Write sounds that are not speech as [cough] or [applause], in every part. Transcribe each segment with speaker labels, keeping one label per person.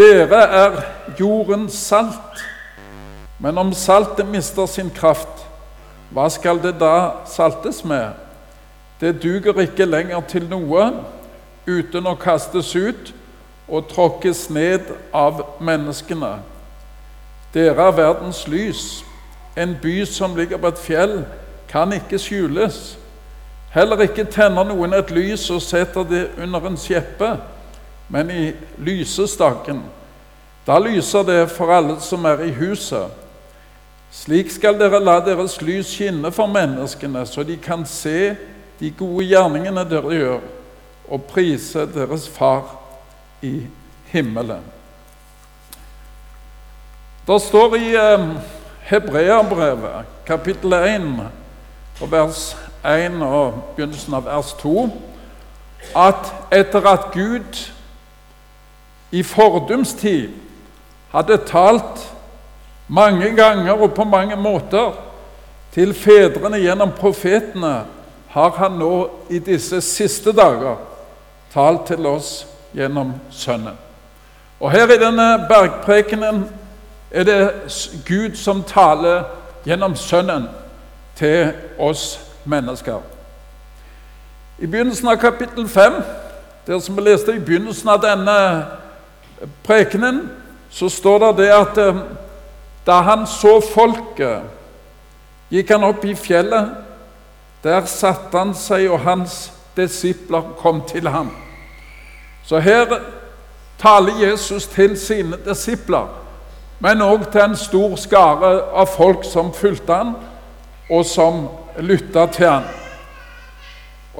Speaker 1: Dere er jordens salt. Men om saltet mister sin kraft, hva skal det da saltes med? Det duger ikke lenger til noe uten å kastes ut og tråkkes ned av menneskene. Dere er verdens lys. En by som ligger på et fjell, kan ikke skjules. Heller ikke tenner noen et lys og setter det under en skjeppe, men i lysestaken. Da lyser det for alle som er i huset. Slik skal dere la deres lys skinne for menneskene, så de kan se de gode gjerningene dere gjør, og prise deres Far i himmelen. Det står i eh, Hebreabrevet, kapittel 1, og vers 1 og begynnelsen av vers 2, at etter at Gud i fordums tid hadde talt mange ganger og på mange måter til fedrene gjennom profetene, har han nå i disse siste dager talt til oss gjennom Sønnen. Og her i denne bergprekenen er det Gud som taler gjennom Sønnen til oss mennesker. I begynnelsen av kapittel 5, der som vi leste i begynnelsen av denne prekenen, så står det det at eh, da han så folket, gikk han opp i fjellet. Der satte han seg, og hans disipler kom til ham. Så her taler Jesus til sine disipler men òg til en stor skare av folk som fulgte han, og som lytta til han.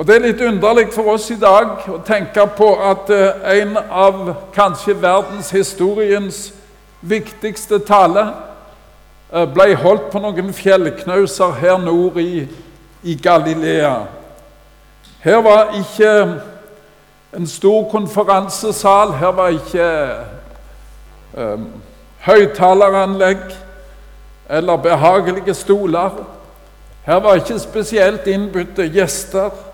Speaker 1: Og Det er litt underlig for oss i dag å tenke på at eh, en av kanskje verdenshistoriens viktigste tale eh, ble holdt på noen fjellknauser her nord i, i Galilea. Her var ikke en stor konferansesal, her var ikke um, høyttaleranlegg eller behagelige stoler. Her var ikke spesielt innbudte gjester,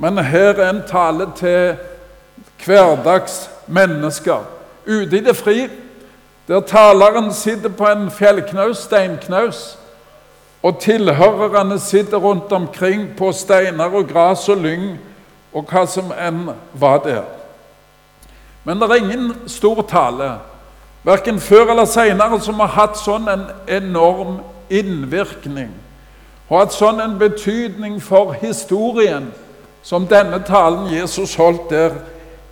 Speaker 1: men her er en tale til hverdags mennesker ute i det fri, der taleren sitter på en fjellknaus, steinknaus, og tilhørerne sitter rundt omkring på steiner og gras og lyng og hva som enn var der. Men det er ingen stor tale verken før eller seinere, som har hatt sånn en enorm innvirkning og hatt sånn en betydning for historien som denne talen Jesus holdt der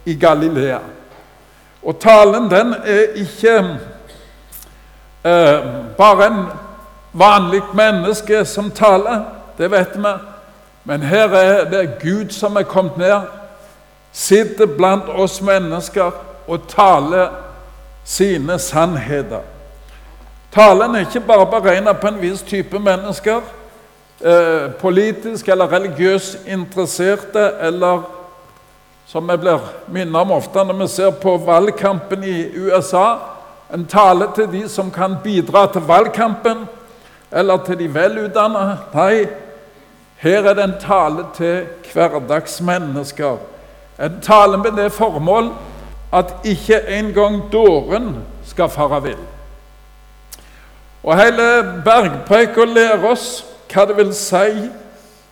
Speaker 1: i Galilea. Og talen, den er ikke eh, bare en vanlig menneske som taler, det vet vi. Men her er det Gud som er kommet ned, sitter blant oss mennesker og taler sine sannheter. Talen er ikke bare beregnet på en viss type mennesker, eh, politisk eller religiøst interesserte, eller som vi blir minnet om ofte når vi ser på valgkampen i USA en tale til de som kan bidra til valgkampen, eller til de velutdannede. Nei, her er det en tale til hverdagsmennesker. En tale med det formål at ikke engang dåren skal fare vill. Og hele bergpreika lærer oss hva det vil si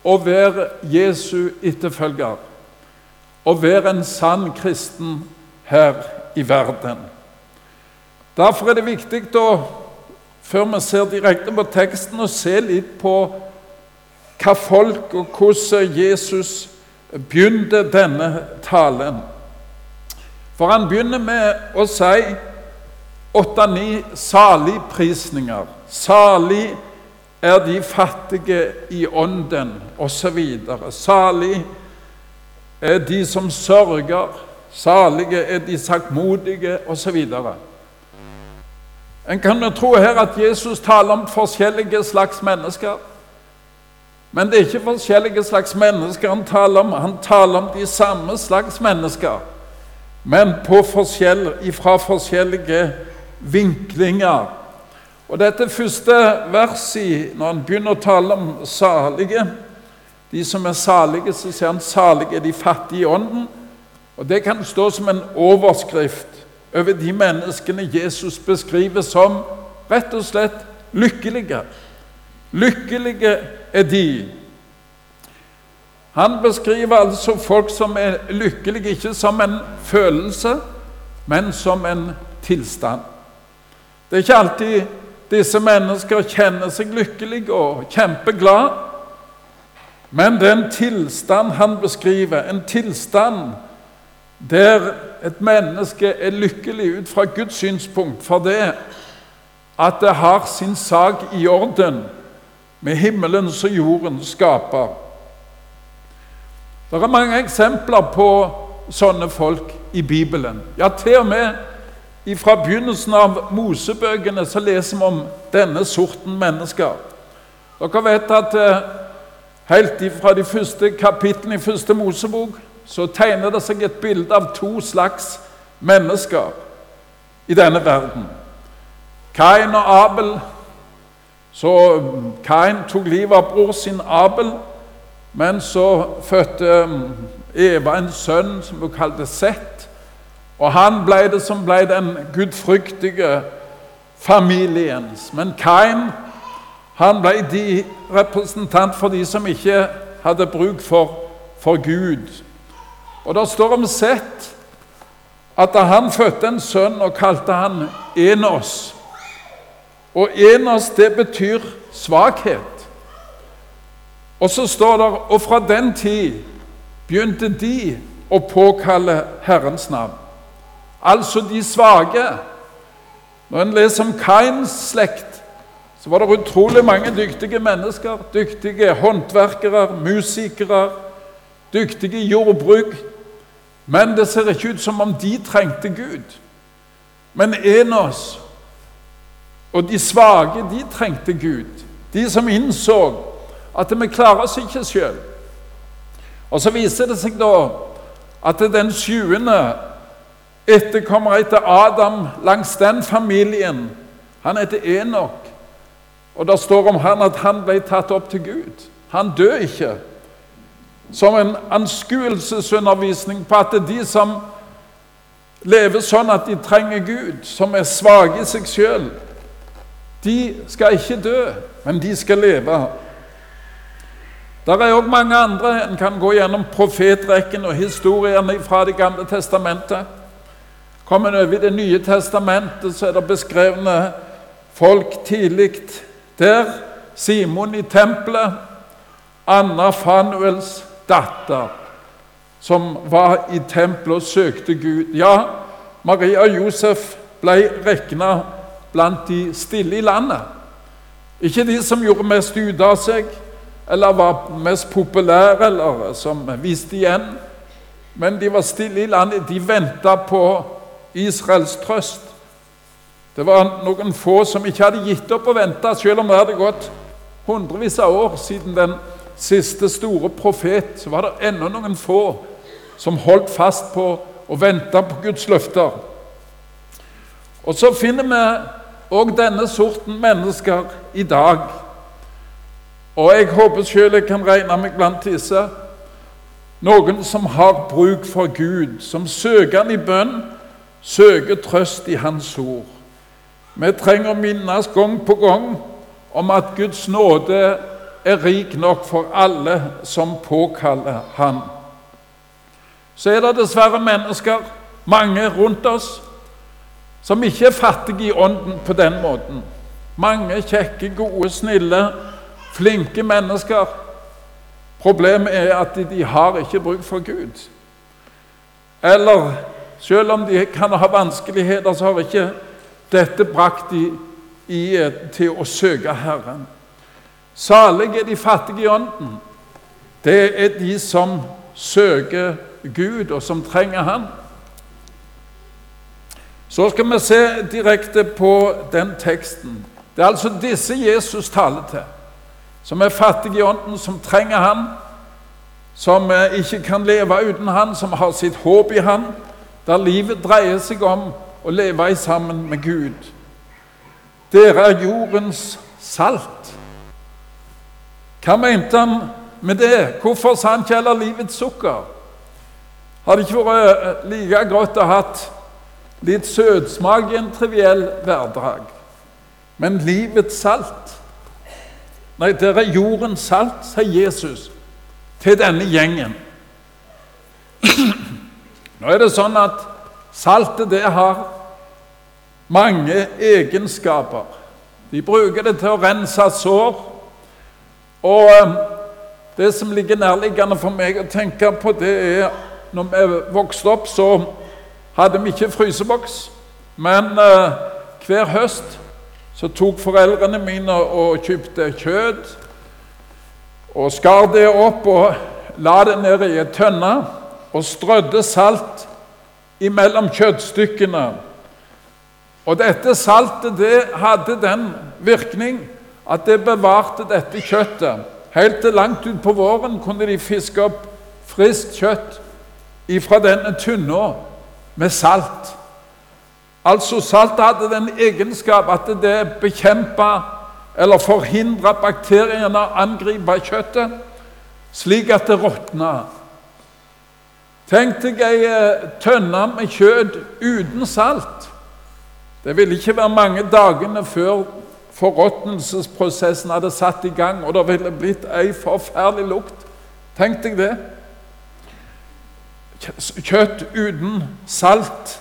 Speaker 1: å være Jesu etterfølger, å være en sann kristen her i verden. Derfor er det viktig å, før vi ser direkte på teksten, å se litt på hva folk og hvordan Jesus begynte denne talen. For han begynner med å si åtte-ni saligprisninger. Salig er de fattige i ånden, osv. Salig er de som sørger. Salige er de saktmodige, osv. En kan jo tro her at Jesus taler om forskjellige slags mennesker. Men det er ikke forskjellige slags mennesker han taler om. Han taler om de samme slags mennesker men forskjell, fra forskjellige vinklinger. Og Dette første verset, når han begynner å tale om salige De som er salige, så sier han salige er de fattige i ånden. Og Det kan stå som en overskrift over de menneskene Jesus beskriver som rett og slett lykkelige. Lykkelige er de. Han beskriver altså folk som er lykkelige, ikke som en følelse, men som en tilstand. Det er ikke alltid disse mennesker kjenner seg lykkelige og kjempeglade, men det er en tilstand han beskriver, en tilstand der et menneske er lykkelig ut fra Guds synspunkt for det at det har sin sak i orden med himmelens og jordens skaper. Det er mange eksempler på sånne folk i Bibelen. Ja, til og med fra begynnelsen av Mosebøkene så leser vi om denne sorten mennesker. Dere vet at eh, helt fra de første kapitlene i første Mosebok så tegner det seg et bilde av to slags mennesker i denne verden. Kain og Abel. Så Kain tok livet av bror sin Abel, men så fødte mm, Eva en sønn som hun kalte Sett. Og han ble det som ble den gudfryktige familiens. Men Kain han ble de representant for de som ikke hadde bruk for, for Gud. Og det står om Sett at da han fødte en sønn og kalte han Enos Og Enos, det betyr svakhet. Og så står det Og fra den tid begynte de å påkalle Herrens navn. Altså de svake. Når en leser om Kains slekt, så var det utrolig mange dyktige mennesker. Dyktige håndverkere, musikere, dyktige jordbruk. Men det ser ikke ut som om de trengte Gud. Men Enos og de svake, de trengte Gud. De som innså at vi klarer oss ikke sjøl. Og så viser det seg da at den sjuende etterkommer etter Adam langs den familien. Han heter Enok. Og det står om han at han ble tatt opp til Gud. Han døde ikke som en anskuelsesundervisning på at det er de som lever sånn at de trenger Gud, som er svake i seg sjøl, de skal ikke dø, men de skal leve. Der er òg mange andre. En kan gå gjennom profetrekken og historiene fra Det gamle testamentet. Kommer en over i Det nye testamentet, så er det beskrevne folk tidlig der. Simon i tempelet, Anna Fanuels datter som var i tempelet og søkte Gud. Ja, Maria og Josef ble regna blant de stille i landet. Ikke de som gjorde mest ut av seg, eller var mest populære, eller som viste igjen. Men de var stille i landet. De venta på Israels trøst. Det var noen få som ikke hadde gitt opp å vente, selv om det hadde gått hundrevis av år siden den siste store profet, så var det ennå noen få som holdt fast på og venta på Guds løfter. Og så finner vi òg denne sorten mennesker i dag. Og jeg håper sjøl jeg kan regne meg blant disse. Noen som har bruk for Gud, som søker Han i bønn, søker trøst i Hans ord. Vi trenger å minnes gang på gang om at Guds nåde er rik nok for alle som påkaller Han. Så er det dessverre mennesker, mange rundt oss, som ikke er fattige i ånden på den måten. Mange kjekke, gode, snille, flinke mennesker. Problemet er at de, har ikke bruk for Gud. Eller selv om de kan ha vanskeligheter, så har ikke dette brakt de i, til å søke Herren. Salig er de fattige i ånden. Det er de som søker Gud, og som trenger Han. Så skal vi se direkte på den teksten. Det er altså disse Jesus taler til, som er fattige i ånden, som trenger Han, som ikke kan leve uten Han, som har sitt håp i Han, der livet dreier seg om å leve sammen med Gud. Dere er jordens salt. Hva mente han med det? Hvorfor sa han ikke heller livets sukker? Hadde ikke vært eh, like godt å hatt litt søtsmak i en triviell hverdag. Men livets salt Nei, dere er jordens salt, sier Jesus til denne gjengen. Nå er det sånn at saltet det har mange egenskaper. De bruker det til å rense sår. Og eh, det som ligger nærliggende for meg å tenke på, det er når vi vokste opp, så hadde vi ikke fryseboks. Men eh, hver høst så tok foreldrene mine og kjøpte kjøtt og skar det opp og la det ned i ei tønne og strødde salt imellom kjøttstykkene. Og dette saltet det hadde den virkning at det bevarte dette kjøttet. Helt til langt utpå våren kunne de fiske opp friskt kjøtt ifra denne tynna med salt. Altså Saltet hadde den egenskap at det bekjempa eller forhindra bakteriene å angripe kjøttet, slik at det råtna. Tenk deg ei eh, tønne med kjøtt uten salt. Det ville ikke være mange dagene før forråtnelsesprosessen hadde satt i gang, og det ville blitt ei forferdelig lukt. Tenk deg det. Kjøtt uten salt.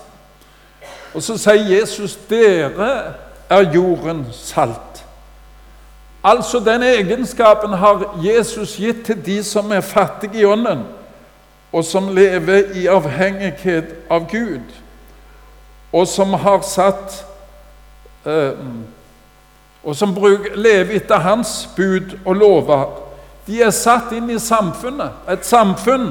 Speaker 1: Og så sier Jesus, 'Dere er jorden salt'. Altså Den egenskapen har Jesus gitt til de som er fattige i ånden, og som lever i avhengighet av Gud, og som har satt eh, Og som lever etter Hans bud og lover. De er satt inn i samfunnet, et samfunn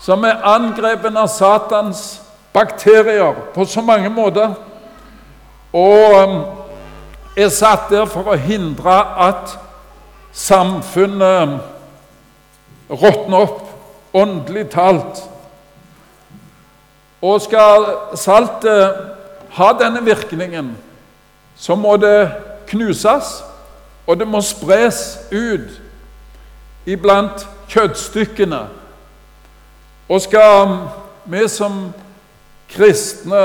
Speaker 1: som er angrepet av Satans bakterier på så mange måter, og um, er satt der for å hindre at samfunnet råtner opp, åndelig talt. Og skal saltet ha denne virkningen, så må det knuses, og det må spres ut iblant kjøttstykkene. Og skal vi som kristne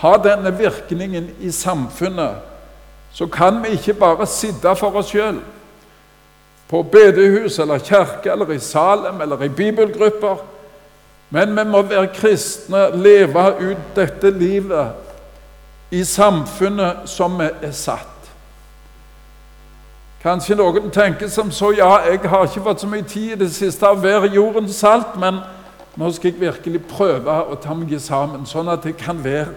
Speaker 1: ha denne virkningen i samfunnet, så kan vi ikke bare sitte for oss sjøl på bedehus eller kirke eller i Salem eller i bibelgrupper. Men vi må være kristne, leve ut dette livet i samfunnet som vi er satt. Kanskje noen tenker som så ja, jeg har ikke fått så mye tid i det siste av å være jordens salt, men nå skal jeg virkelig prøve å ta meg sammen, sånn at det kan være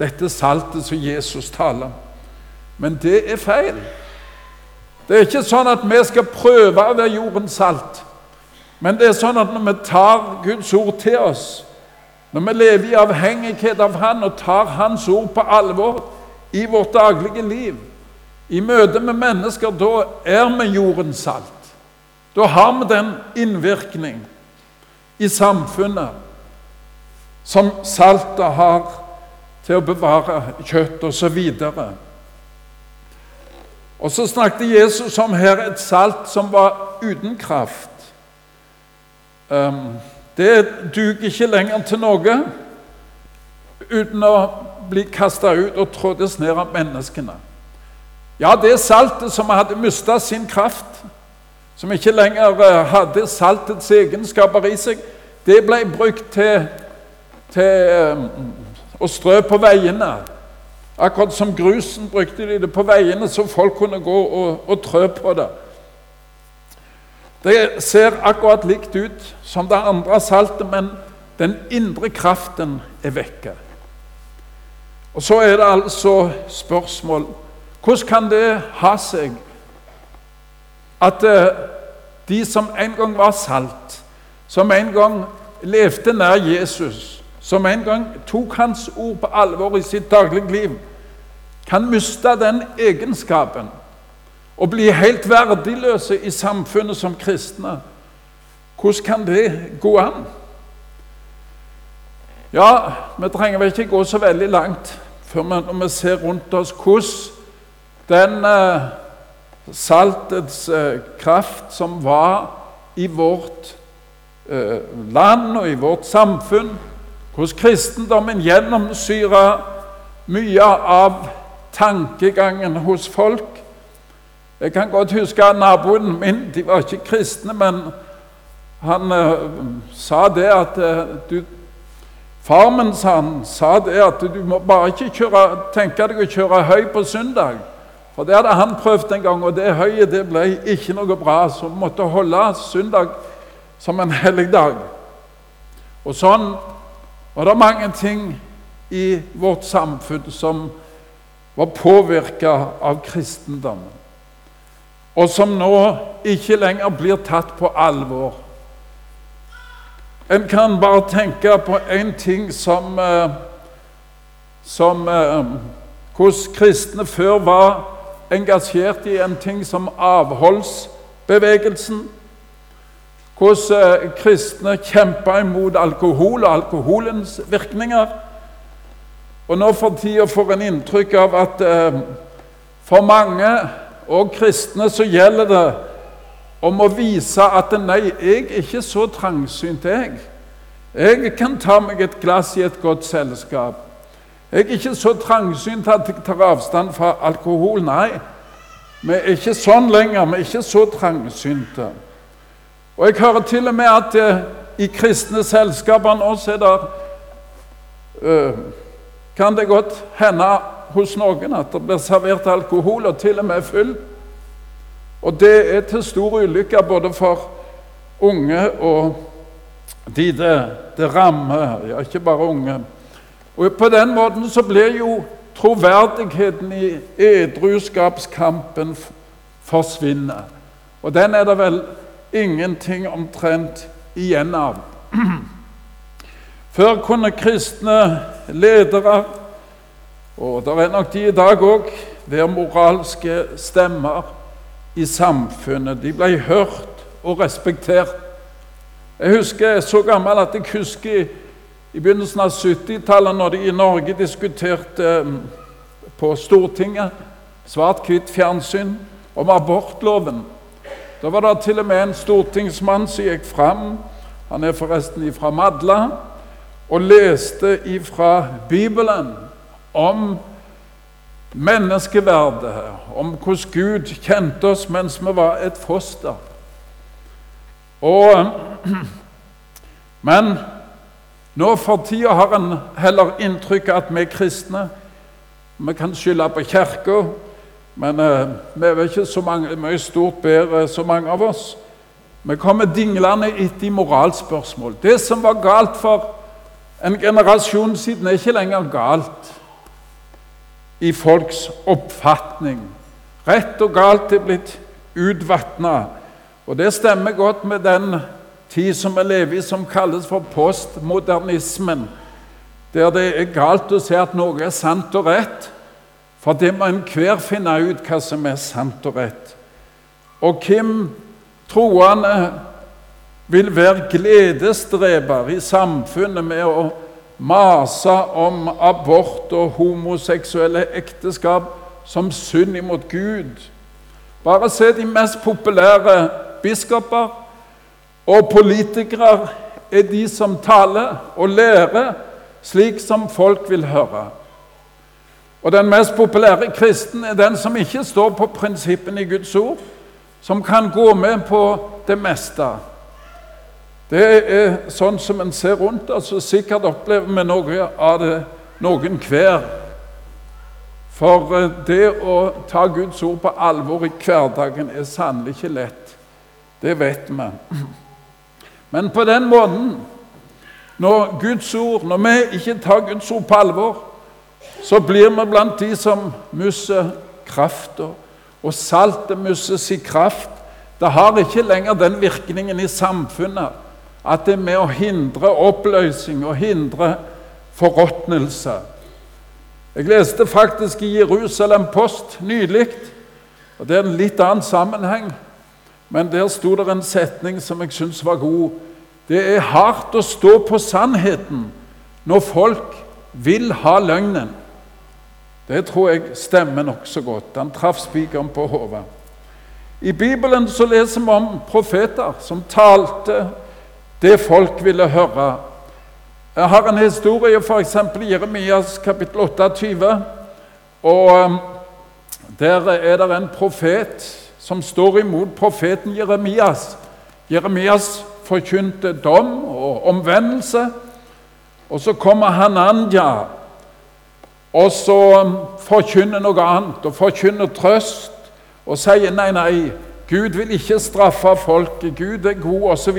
Speaker 1: dette saltet som Jesus taler om. Men det er feil. Det er ikke sånn at vi skal prøve å være jordens salt. Men det er sånn at når vi tar Guds ord til oss, når vi lever i avhengighet av Han og tar Hans ord på alvor i vårt daglige liv, i møte med mennesker, da er vi jordens salt. Da har vi den innvirkning i samfunnet som saltet har til å bevare kjøtt osv. Og, så snakket Jesus om her et salt som var uten kraft. Um, det duger ikke lenger til noe uten å bli kasta ut og trådes ned av menneskene. Ja, det saltet som hadde mista sin kraft, som ikke lenger eh, hadde saltets egenskaper i seg, det ble brukt til, til eh, å strø på veiene. Akkurat som grusen brukte de det på veiene, så folk kunne gå og, og trø på det. Det ser akkurat likt ut som det andre saltet, men den indre kraften er vekke. Og Så er det altså spørsmål hvordan kan det ha seg at eh, de som en gang var salt, som en gang levde nær Jesus, som en gang tok hans ord på alvor i sitt daglige liv, kan miste den egenskapen og bli helt verdiløse i samfunnet som kristne. Hvordan kan det gå an? Ja, vi trenger vel ikke gå så veldig langt før vi, når vi ser rundt oss hvordan den eh, saltets eh, kraft som var i vårt eh, land og i vårt samfunn hvordan kristendommen gjennomsyra mye av tankegangen hos folk. Jeg kan godt huske naboen min. De var ikke kristne, men han eh, sa det at uh, du, Far min sa, det at du må bare ikke kjøre, tenke deg å kjøre høy på søndag. For det hadde han prøvd en gang, og det høyet det ble ikke noe bra. Så måtte holde søndag som en helligdag. Og sånn var det mange ting i vårt samfunn som var påvirka av kristendommen, og som nå ikke lenger blir tatt på alvor. En kan bare tenke på én ting som, eh, som eh, Hvordan kristne før var engasjert i en ting som avholdsbevegelsen. Hvordan eh, kristne kjempa imot alkohol og alkoholens virkninger. Og nå for tida får en inntrykk av at for mange, og kristne, så gjelder det om å vise at nei, jeg er ikke så trangsynt, jeg. Jeg kan ta meg et glass i et godt selskap. Jeg er ikke så trangsynt at jeg tar avstand fra alkohol. Nei, vi er ikke sånn lenger. Vi er ikke så trangsynte. Og jeg hører til og med at eh, i kristne selskaper nå er det uh, Kan det godt hende hos noen at det blir servert alkohol, og til og med full. Og det er til stor ulykke både for unge og de det, det rammer. Ja, ikke bare unge. Og På den måten så blir jo troverdigheten i edruskapskampen forsvinner. Og den er det vel ingenting omtrent igjen av. [clears throat] Før kunne kristne ledere, og det er nok de i dag òg, være moralske stemmer i samfunnet. De ble hørt og respektert. Jeg husker jeg er så gammel at jeg husker i begynnelsen av 70-tallet, når de i Norge diskuterte mm, på Stortinget, svart-hvitt fjernsyn, om abortloven. Da var det til og med en stortingsmann som gikk fram, han er forresten fra Madla, og leste ifra Bibelen om menneskeverdet, om hvordan Gud kjente oss mens vi var et foster. Og, [clears throat] men nå for tida har en heller inntrykk av at vi er kristne. Vi kan skylde på Kirka, men uh, vi er ikke så mange, mye stort bedre, så mange av oss. Vi kommer dinglende etter moralspørsmål. Det som var galt for en generasjon siden, er ikke lenger galt i folks oppfatning. Rett og galt er blitt utvatna. Og det stemmer godt med den tid som vi lever i, som kalles for postmodernismen. Der det er galt å si at noe er sant og rett, for det må enhver finne ut hva som er sant og rett. Og hvem troende vil være gledesdreper i samfunnet med å mase om abort og homoseksuelle ekteskap som synd imot Gud. Bare se de mest populære biskoper og politikere er de som taler og lærer slik som folk vil høre. Og den mest populære kristen er den som ikke står på prinsippene i Guds ord, som kan gå med på det meste. Det er sånn som en ser rundt oss, og sikkert opplever vi noe av det noen hver. For eh, det å ta Guds ord på alvor i hverdagen er sannelig ikke lett. Det vet vi. [clears throat] Men på den måten, når Guds ord, når vi ikke tar Guds ord på alvor, så blir vi blant de som mister krafta. Og saltet mister sin kraft. Det har ikke lenger den virkningen i samfunnet at det er med å hindre oppløsning og hindre forråtnelse. Jeg leste faktisk i Jerusalem Post nylig, og det er en litt annen sammenheng, men der sto det en setning som jeg syns var god. Det er hardt å stå på sannheten når folk vil ha løgnen. Det tror jeg stemmer nokså godt. Han traff spikeren på hodet. I Bibelen så leser vi om profeter som talte det folk ville høre. Jeg har en historie f.eks. i Jeremias kapittel 28. Og um, der er det en profet som står imot profeten Jeremias. Jeremias forkynte dom og omvendelse. Og så kommer Hananja og så um, forkynner noe annet og forkynner trøst og sier nei, nei, Gud vil ikke straffe folket, Gud er god, osv.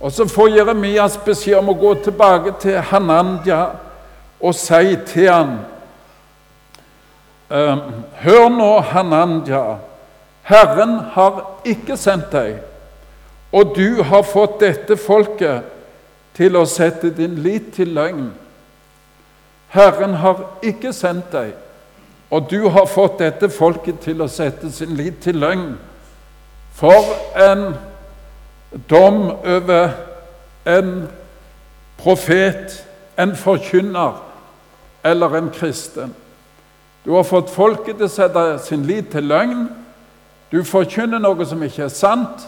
Speaker 1: Og, så får Jeremias beskjed om å gå tilbake til Hananja og si til han ehm, Hør nå, Hananja, Herren har ikke sendt deg, og du har fått dette folket til å sette din lit til løgn. Herren har ikke sendt deg, og du har fått dette folket til å sette sin lit til løgn. For en dom over en profet, en forkynner eller en kristen. Du har fått folket til å sette sin lit til løgn. Du forkynner noe som ikke er sant,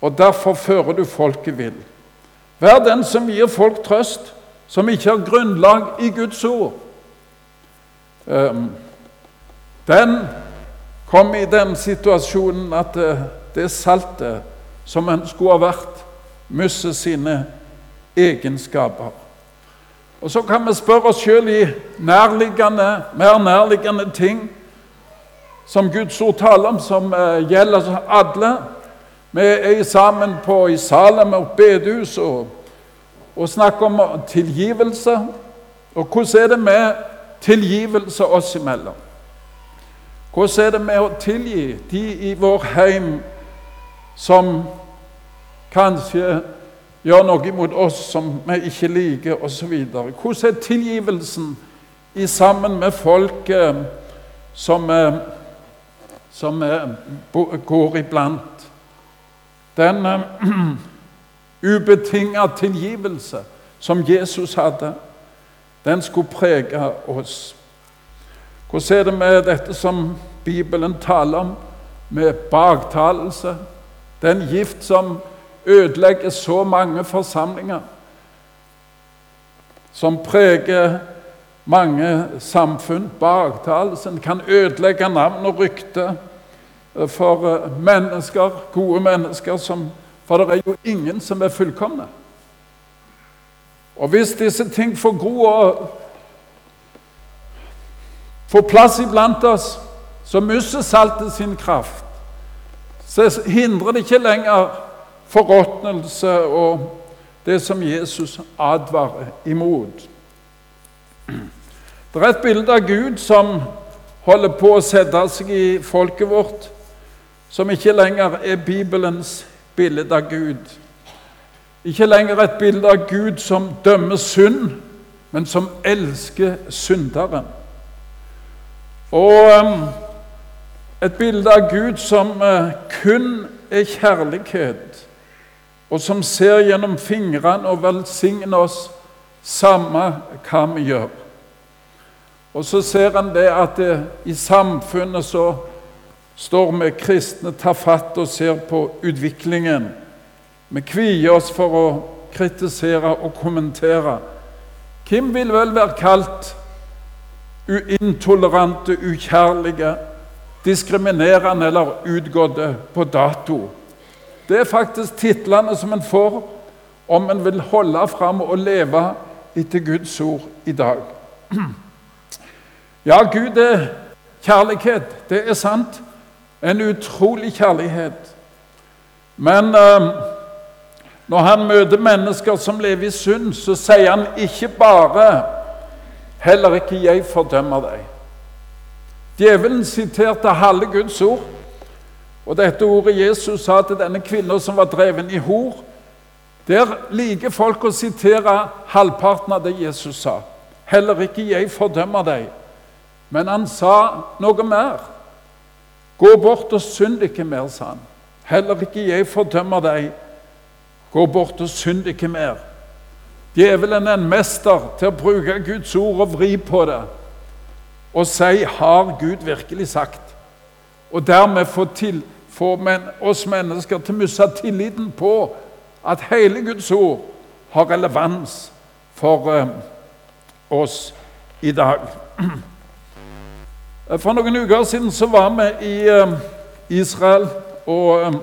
Speaker 1: og derfor fører du folket vill. Vær den som gir folk trøst, som ikke har grunnlag i Guds ord. Ehm, den kom i den situasjonen at eh, det saltet som en skulle ha vært, mister sine egenskaper. Og Så kan vi spørre oss sjøl i nærliggende, mer nærliggende ting som Guds ord taler om, som uh, gjelder alle. Vi er sammen på, i Salem og bedehus og og snakker om tilgivelse. Og hvordan er det med tilgivelse oss imellom? Hvordan er det med å tilgi de i vår heim som kanskje gjør noe mot oss som vi ikke liker, osv.? Hvordan er tilgivelsen i sammen med folk som, som går iblant? Den [clears throat] ubetinga tilgivelse som Jesus hadde, den skulle prege oss. Hvordan er det med dette som Bibelen taler om, med baktalelse? Den gift som ødelegger så mange forsamlinger, som preger mange samfunn. Baktalelsen kan ødelegge navn og rykte for mennesker, gode mennesker som for det er jo ingen som er fullkomne. Og hvis disse ting får gro og får plass iblant oss, så mister saltet sin kraft. Så hindrer det ikke lenger forråtnelse og det som Jesus advarer imot. Det er et bilde av Gud som holder på å sette seg i folket vårt, som ikke lenger er Bibelens bilde av Gud. Ikke lenger et bilde av Gud som dømmer synd, men som elsker synderen. Og um, et bilde av Gud som uh, kun er kjærlighet, og som ser gjennom fingrene og velsigner oss samme hva vi gjør. Og så ser han det at det, uh, i samfunnet så står vi kristne tar fatt og ser på utviklingen. Vi kvier oss for å kritisere og kommentere. Hvem vil vel være kalt uintolerante, ukjærlige, diskriminerende eller utgåtte på dato? Det er faktisk titlene som en får om en vil holde fram og leve etter Guds ord i dag. Ja, Gud er kjærlighet, det er sant. En utrolig kjærlighet. Men eh, når han møter mennesker som lever i synd, så sier han ikke bare 'Heller ikke jeg fordømmer deg'. Djevelen siterte halve Guds ord. Og dette ordet Jesus sa til denne kvinna som var dreven i hor, der liker folk å sitere halvparten av det Jesus sa. 'Heller ikke jeg fordømmer deg'. Men han sa noe mer. Gå bort og synd ikke mer, sa han. Heller ikke jeg fordømmer deg. Gå bort og synd ikke mer. Djevelen er en mester til å bruke Guds ord og vri på det og si 'Har Gud virkelig sagt?' Og dermed få, til, få men, oss mennesker til å miste tilliten på at hele Guds ord har relevans for eh, oss i dag. [clears throat] For noen uker siden så var vi i eh, Israel og eh,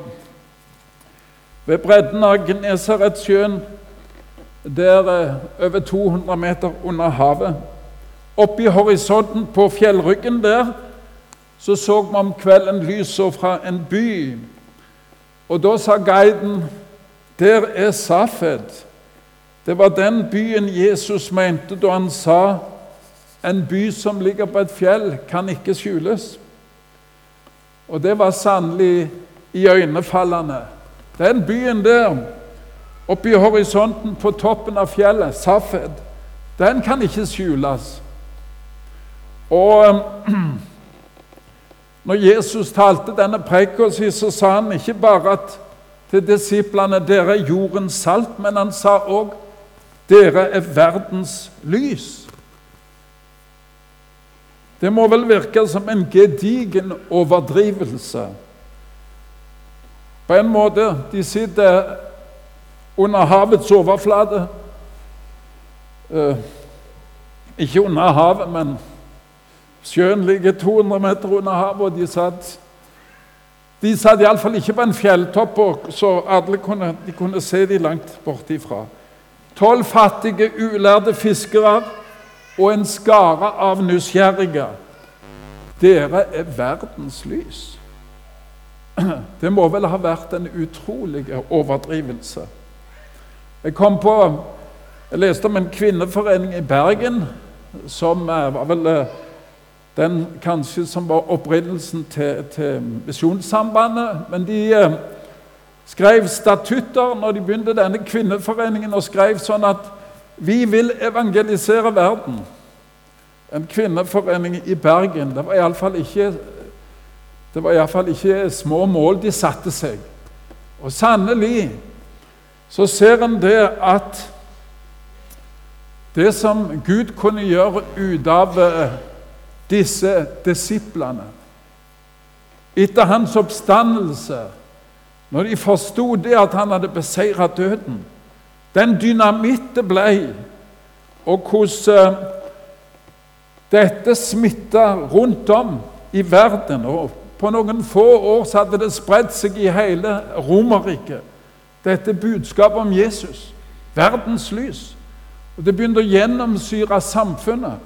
Speaker 1: ved bredden av Gnesaretsjøen, der eh, over 200 meter under havet. Oppe i horisonten på fjellryggen der så så vi om kvelden lyset fra en by. Og da sa guiden der er Safed. Det var den byen Jesus mente da han sa en by som ligger på et fjell, kan ikke skjules. Og det var sannelig iøynefallende. Den byen der, oppe i horisonten på toppen av fjellet, Safed, den kan ikke skjules. Og [clears throat] når Jesus talte denne preken, så sa han ikke bare at til disiplene dere er jordens salt, men han sa òg dere er verdens lys. Det må vel virke som en gedigen overdrivelse. På en måte de sitter under havets overflate. Eh, ikke under havet, men sjøen ligger 200 meter under havet, og de satt De satt iallfall ikke på en fjelltopp, så alle kunne, de kunne se de langt bortifra. Tolv fattige, ulærde fiskere og en skare av nysgjerrige. Dere er verdens lys. [clears throat] Det må vel ha vært en utrolig overdrivelse. Jeg kom på Jeg leste om en kvinneforening i Bergen som eh, var vel eh, den kanskje som var opprinnelsen til, til Misjonssambandet. Men de eh, skrev statutter når de begynte denne kvinneforeningen, og skrev sånn at vi vil evangelisere verden. En kvinneforening i Bergen. Det var iallfall ikke det ikke små mål de satte seg. Og sannelig så ser en det at det som Gud kunne gjøre ut av eh, disse disiplene etter hans oppstandelse, når de forsto det at han hadde beseiret døden Den dynamitt ble, og hvordan eh, dette smitta rundt om i verden. og På noen få år så hadde det spredt seg i hele Romerriket, dette budskapet om Jesus, verdens lys. Og Det begynte å gjennomsyre samfunnet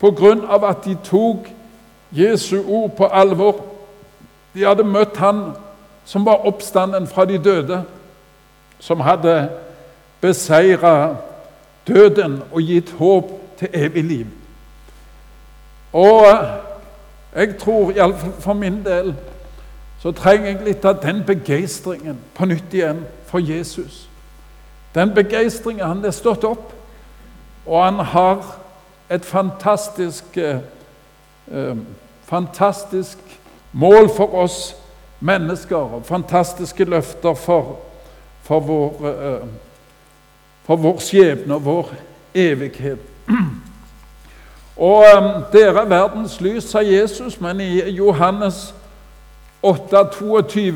Speaker 1: på grunn av at de tok Jesu ord på alvor. De hadde møtt Han som var oppstanden fra de døde, som hadde beseira døden og gitt håp til evig liv. Og jeg tror, iallfall for min del, så trenger jeg litt av den begeistringen på nytt igjen for Jesus. Den begeistringen Han er stått opp, og han har et fantastisk, eh, eh, fantastisk mål for oss mennesker og fantastiske løfter for, for, vår, eh, for vår skjebne og vår evighet. [clears throat] Og um, dere er verdens lys, sa Jesus, men i Johannes 8, 22,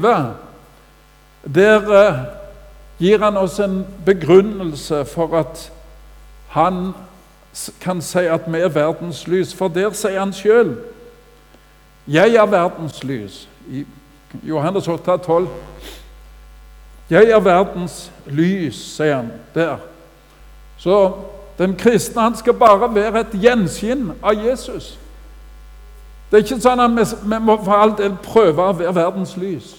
Speaker 1: der uh, gir han oss en begrunnelse for at han kan si at vi er verdens lys. For der sier han sjøl 'Jeg er verdens lys'. I Johannes 8, 12. 'Jeg er verdens lys', sier han der. Så den kristne han skal bare være et gjenskinn av Jesus. Det er ikke sånn at vi, må for all del prøve å være verdens lys.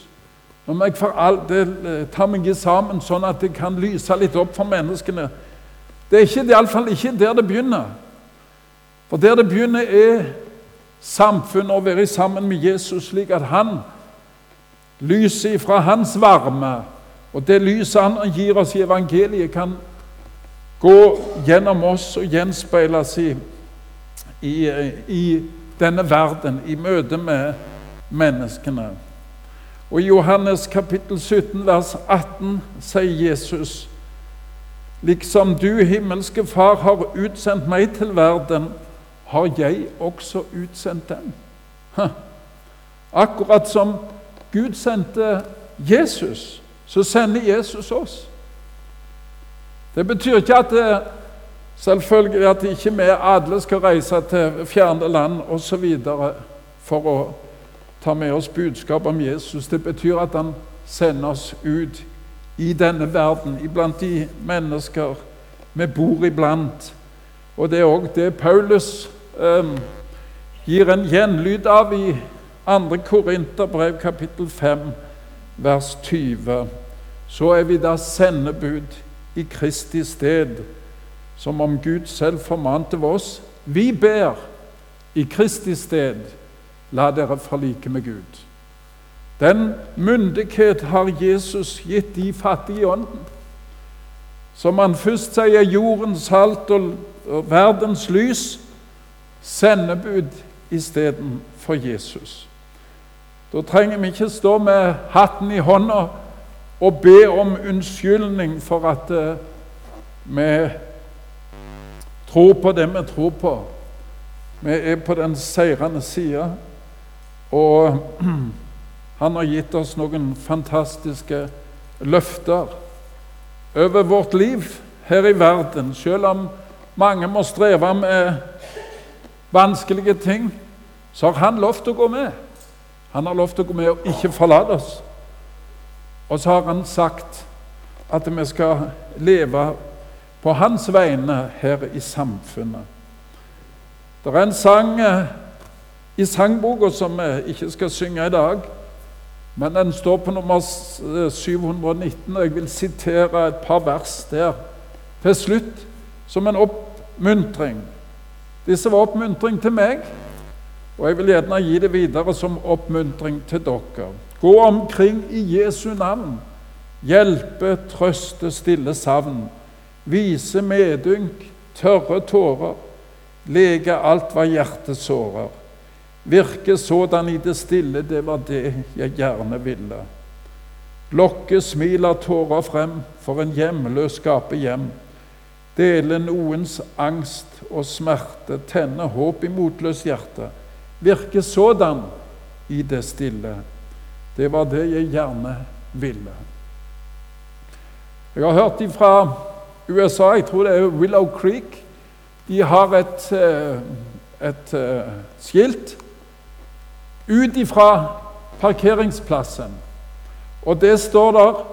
Speaker 1: Når jeg for all del ta tar meg sammen sånn at det kan lyse litt opp for menneskene. Det er ikke, iallfall ikke der det begynner. For der det begynner, er samfunnet å være sammen med Jesus slik at han lyser fra hans varme, og det lyset han gir oss i evangeliet, kan gå gjennom oss og gjenspeiles i, i, i denne verden, i møte med menneskene. Og I Johannes kapittel 17, vers 18 sier Jesus Liksom du, himmelske Far, har utsendt meg til verden, har jeg også utsendt dem. Akkurat som Gud sendte Jesus, så sender Jesus oss. Det betyr ikke at det, selvfølgelig at ikke vi alle skal reise til fjerne land osv. for å ta med oss budskap om Jesus. Det betyr at han sender oss ut i denne verden, iblant de mennesker vi bor iblant. Og det er òg det Paulus eh, gir en gjenlyd av i 2. Korinterbrev kapittel 5, vers 20. Så er vi da sendebud i Kristi sted, som om Gud selv formante oss. Vi ber i Kristi sted, la dere forlike med Gud. Den myndighet har Jesus gitt de fattige i ånden. Som han først sier jordens salt og verdens lys, sendebud istedenfor Jesus. Da trenger vi ikke stå med hatten i hånda og be om unnskyldning for at uh, vi tror på det vi tror på. Vi er på den seirende sida, og [clears throat] han har gitt oss noen fantastiske løfter over vårt liv her i verden. Selv om mange må streve med vanskelige ting, så har han lovt å gå med. Han har lovt å gå med og ikke forlate oss. Og så har han sagt at vi skal leve på hans vegne her i samfunnet. Det er en sang eh, i sangboka som vi ikke skal synge i dag, men den står på nummer 719, og jeg vil sitere et par vers der til slutt som en oppmuntring. Disse var oppmuntring til meg, og jeg vil gjerne gi det videre som oppmuntring til dere. Gå omkring i Jesu navn. Hjelpe, trøste, stille savn. Vise medynk, tørre tårer. Lege alt hva hjertet sårer. Virke sådan i det stille, det var det jeg gjerne ville. Lokke smil av tårer frem, for en hjemløs skape hjem. Dele noens angst og smerte, tenne håp i motløst hjerte. Virke sådan i det stille. Det var det jeg gjerne ville. Jeg har hørt fra USA, jeg tror det er Willow Creek. De har et, et, et eh, skilt ut ifra parkeringsplassen. Og det står der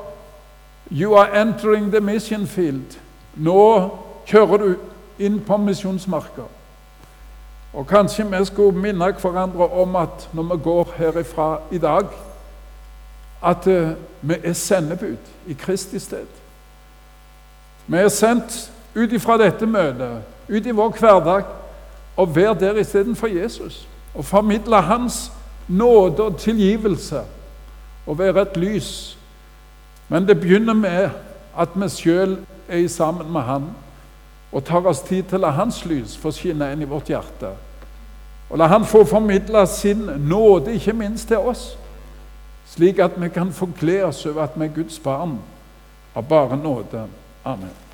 Speaker 1: You are entering the mission field. Nå kjører du inn på misjonsmarka. Og kanskje vi skulle minne hverandre om at når vi går herifra i dag at uh, vi er sendebud i Kristi sted. Vi er sendt ut ifra dette møtet, ut i vår hverdag, og være der istedenfor Jesus. Og formidle Hans nåde og tilgivelse og være et lys. Men det begynner med at vi sjøl er sammen med Han og tar oss tid til å la Hans lys få skinne inn i vårt hjerte. Og la Han få formidle sin nåde, ikke minst til oss slik at vi kan få glede oss over at vi er Guds barn av bare nåde. Amen.